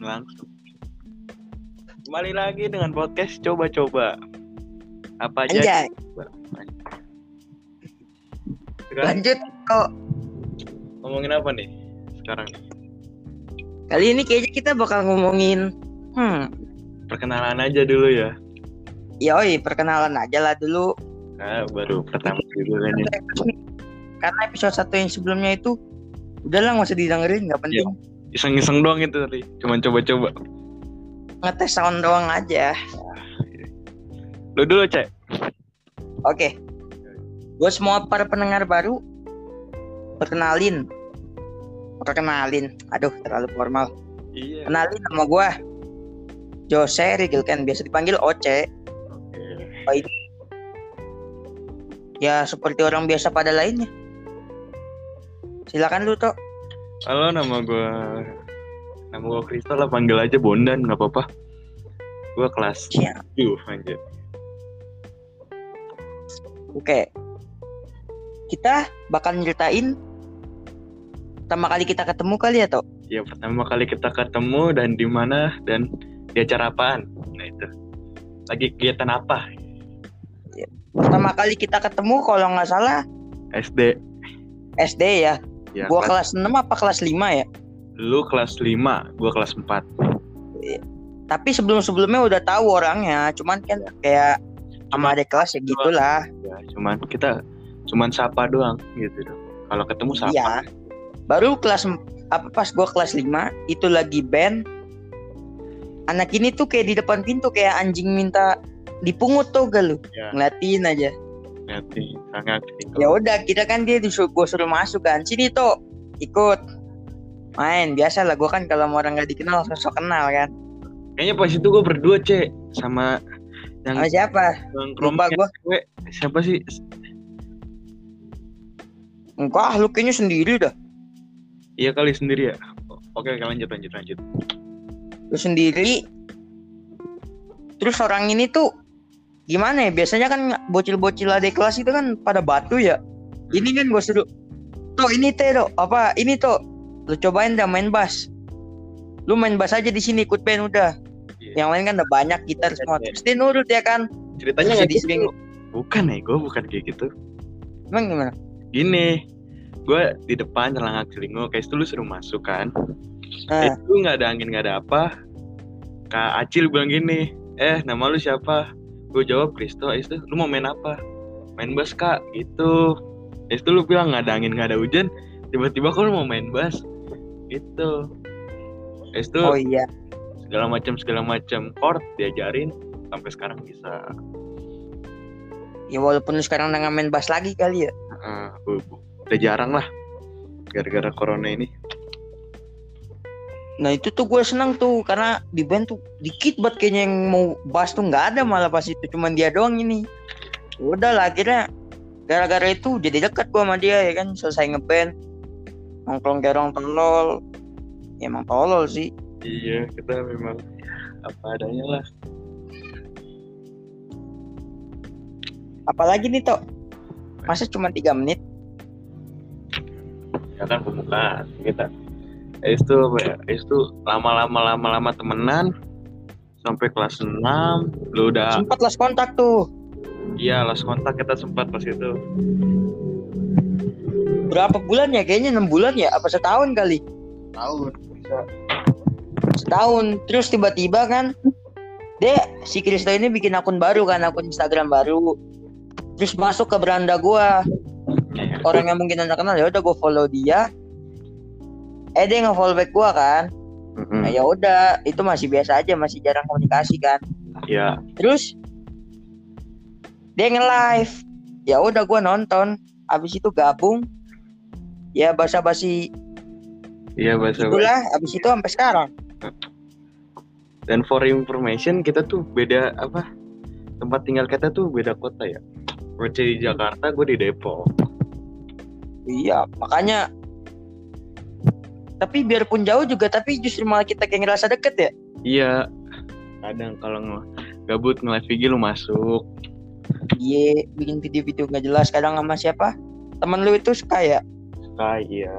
langsung. Kembali lagi dengan podcast coba-coba. Apa aja? Lanjut kok. ngomongin apa nih? Sekarang nih. Kali ini kayaknya kita bakal ngomongin hmm, Perkenalan aja dulu ya. yoi perkenalan aja lah dulu. Nah, baru pertama dulu kan ya. Karena episode satu yang sebelumnya itu udahlah nggak usah didengerin, nggak penting. Iseng-iseng doang itu tadi. Cuman coba-coba. Ngetes sound doang aja. Lu dulu, Cek. Oke. Gue semua para pendengar baru perkenalin. Perkenalin. Aduh, terlalu formal. Iya. Kenalin nama gue Jose Rigilken, biasa dipanggil Oce. Oke. Ya seperti orang biasa pada lainnya. Silakan lu Tok. Halo, nama gua nama gua Kristo lah panggil aja Bondan nggak apa-apa. Gua kelas. 7 anjir. Oke. Kita bakal nyeritain pertama kali kita ketemu kali ya, Tok. Ya pertama kali kita ketemu dan di mana dan di acara apaan? Nah itu. Lagi kegiatan apa? Pertama kali kita ketemu kalau nggak salah SD. SD ya. Ya, Gua kelas, kelas 6 apa kelas 5 ya? lu kelas 5, gua kelas 4. Tapi sebelum-sebelumnya udah tahu orangnya, cuman kan kayak sama adik kelas ya gitulah. Ya, cuman kita cuman sapa doang gitu dong. Kalau ketemu sapa. Iya. Baru kelas apa pas gua kelas 5 itu lagi band. Anak ini tuh kayak di depan pintu kayak anjing minta dipungut tuh gak lu? Ya. Ngeliatin aja. Nanti sangat Ya udah, kita kan dia disuruh gua suruh masuk kan. Sini tuh, ikut. Main biasa lah gua kan kalau sama orang nggak dikenal sosok kenal kan. Kayaknya pas itu gua berdua, Cek, sama yang Sama siapa? Lupa gua. cewek. Siapa sih? Enggak, lu kayaknya sendiri dah. Iya kali sendiri ya. Oke, oke lanjut lanjut lanjut. Lu sendiri. Terus orang ini tuh gimana ya? Biasanya kan bocil-bocil adik kelas itu kan pada batu ya. Ini kan gue suruh Tuh ini teh tuh apa ini tuh lu cobain dah main bass. Lu main bass aja di sini ikut band udah. Iya. Yang lain kan udah banyak gitar semua. Terus dia nurut ya kan. Ceritanya nggak gitu. sering Bukan ya, gue bukan kayak gitu. emang gimana? Gini, gue di depan celana selingo, kayak itu lu suruh masuk kan. Nah, Itu nggak ada angin nggak ada apa. Kak Acil bilang gini, eh nama lu siapa? Gue jawab Kristo, itu lu mau main apa? Main bass kak, gitu. Itu lu bilang nggak ada angin nggak ada hujan, tiba-tiba kok lu mau main bass? Gitu. Itu oh iya. segala macam segala macam chord diajarin sampai sekarang bisa. Ya walaupun sekarang udah nggak main bass lagi kali ya. Bu- bu- udah jarang lah gara-gara corona ini. Nah itu tuh gue seneng tuh karena di band tuh dikit banget kayaknya yang mau bass tuh nggak ada malah pas itu cuman dia doang ini. Udah lah akhirnya gara-gara itu jadi dekat gue sama dia ya kan selesai ngeband nongkrong orang tolol. Ya, emang tolol sih. Iya, kita memang apa adanya lah. Apalagi nih toh masa cuma tiga menit. Ya kan pembukaan kita. Es itu apa ya? Itu lama-lama lama-lama temenan sampai kelas 6 lu udah Sempat lost kontak tuh. iya lost kontak kita sempat pas itu Berapa bulan ya? Kayaknya enam bulan ya? Apa setahun kali? tahun bisa Setahun. Terus tiba-tiba kan dia si Kristo ini bikin akun baru kan, akun Instagram baru. Terus masuk ke beranda gua. Orang yang mungkin anda kenal ya udah gue follow dia eh dia nge follow back gue kan. Mm-mm. nah ya udah itu masih biasa aja masih jarang komunikasi kan. Ya terus dia nge live ya udah gue nonton. Abis itu gabung. Ya basa basi iya bahasa itulah abis itu sampai sekarang. Dan for information kita tuh beda apa tempat tinggal kita tuh beda kota ya. Roce di Jakarta gue di Depok. Iya makanya tapi biarpun jauh juga tapi justru malah kita kayak ngerasa deket ya iya kadang kalau nge- gabut nge-live IG lu masuk iya bikin video-video nggak jelas kadang sama siapa temen lu itu suka ya suka iya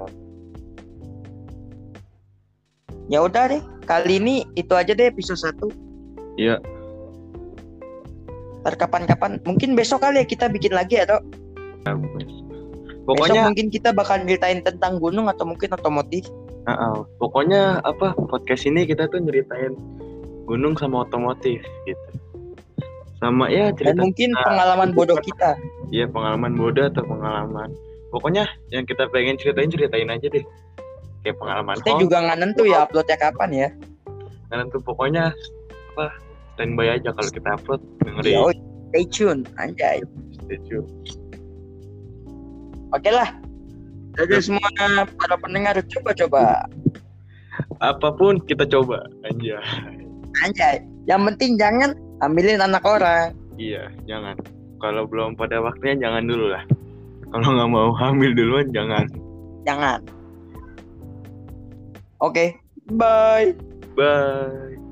Ya udah deh, kali ini itu aja deh episode 1. Iya. Ntar kapan-kapan, mungkin besok kali ya kita bikin lagi ya, Tok. Besok Pokoknya mungkin kita bakal ceritain tentang gunung atau mungkin otomotif. Uh-uh. Pokoknya apa podcast ini kita tuh nyeritain gunung sama otomotif gitu. Sama ya Dan cerita mungkin pengalaman bodoh kita. ya pengalaman bodoh atau pengalaman. Pokoknya yang kita pengen ceritain ceritain aja deh. Kayak pengalaman Kita Hong, juga nggak nentu ya uploadnya kapan ya. kan tuh pokoknya apa standby aja kalau kita upload dengerin. Yo, stay tune, anjay. Stay tune. Oke lah. Jadi semua para pendengar coba-coba. Apa pun kita coba aja. Anjay. Yang penting jangan ambilin anak orang. Iya, jangan. Kalau belum pada waktunya jangan dulu lah. Kalau nggak mau hamil duluan jangan. Jangan. Oke. Bye. Bye.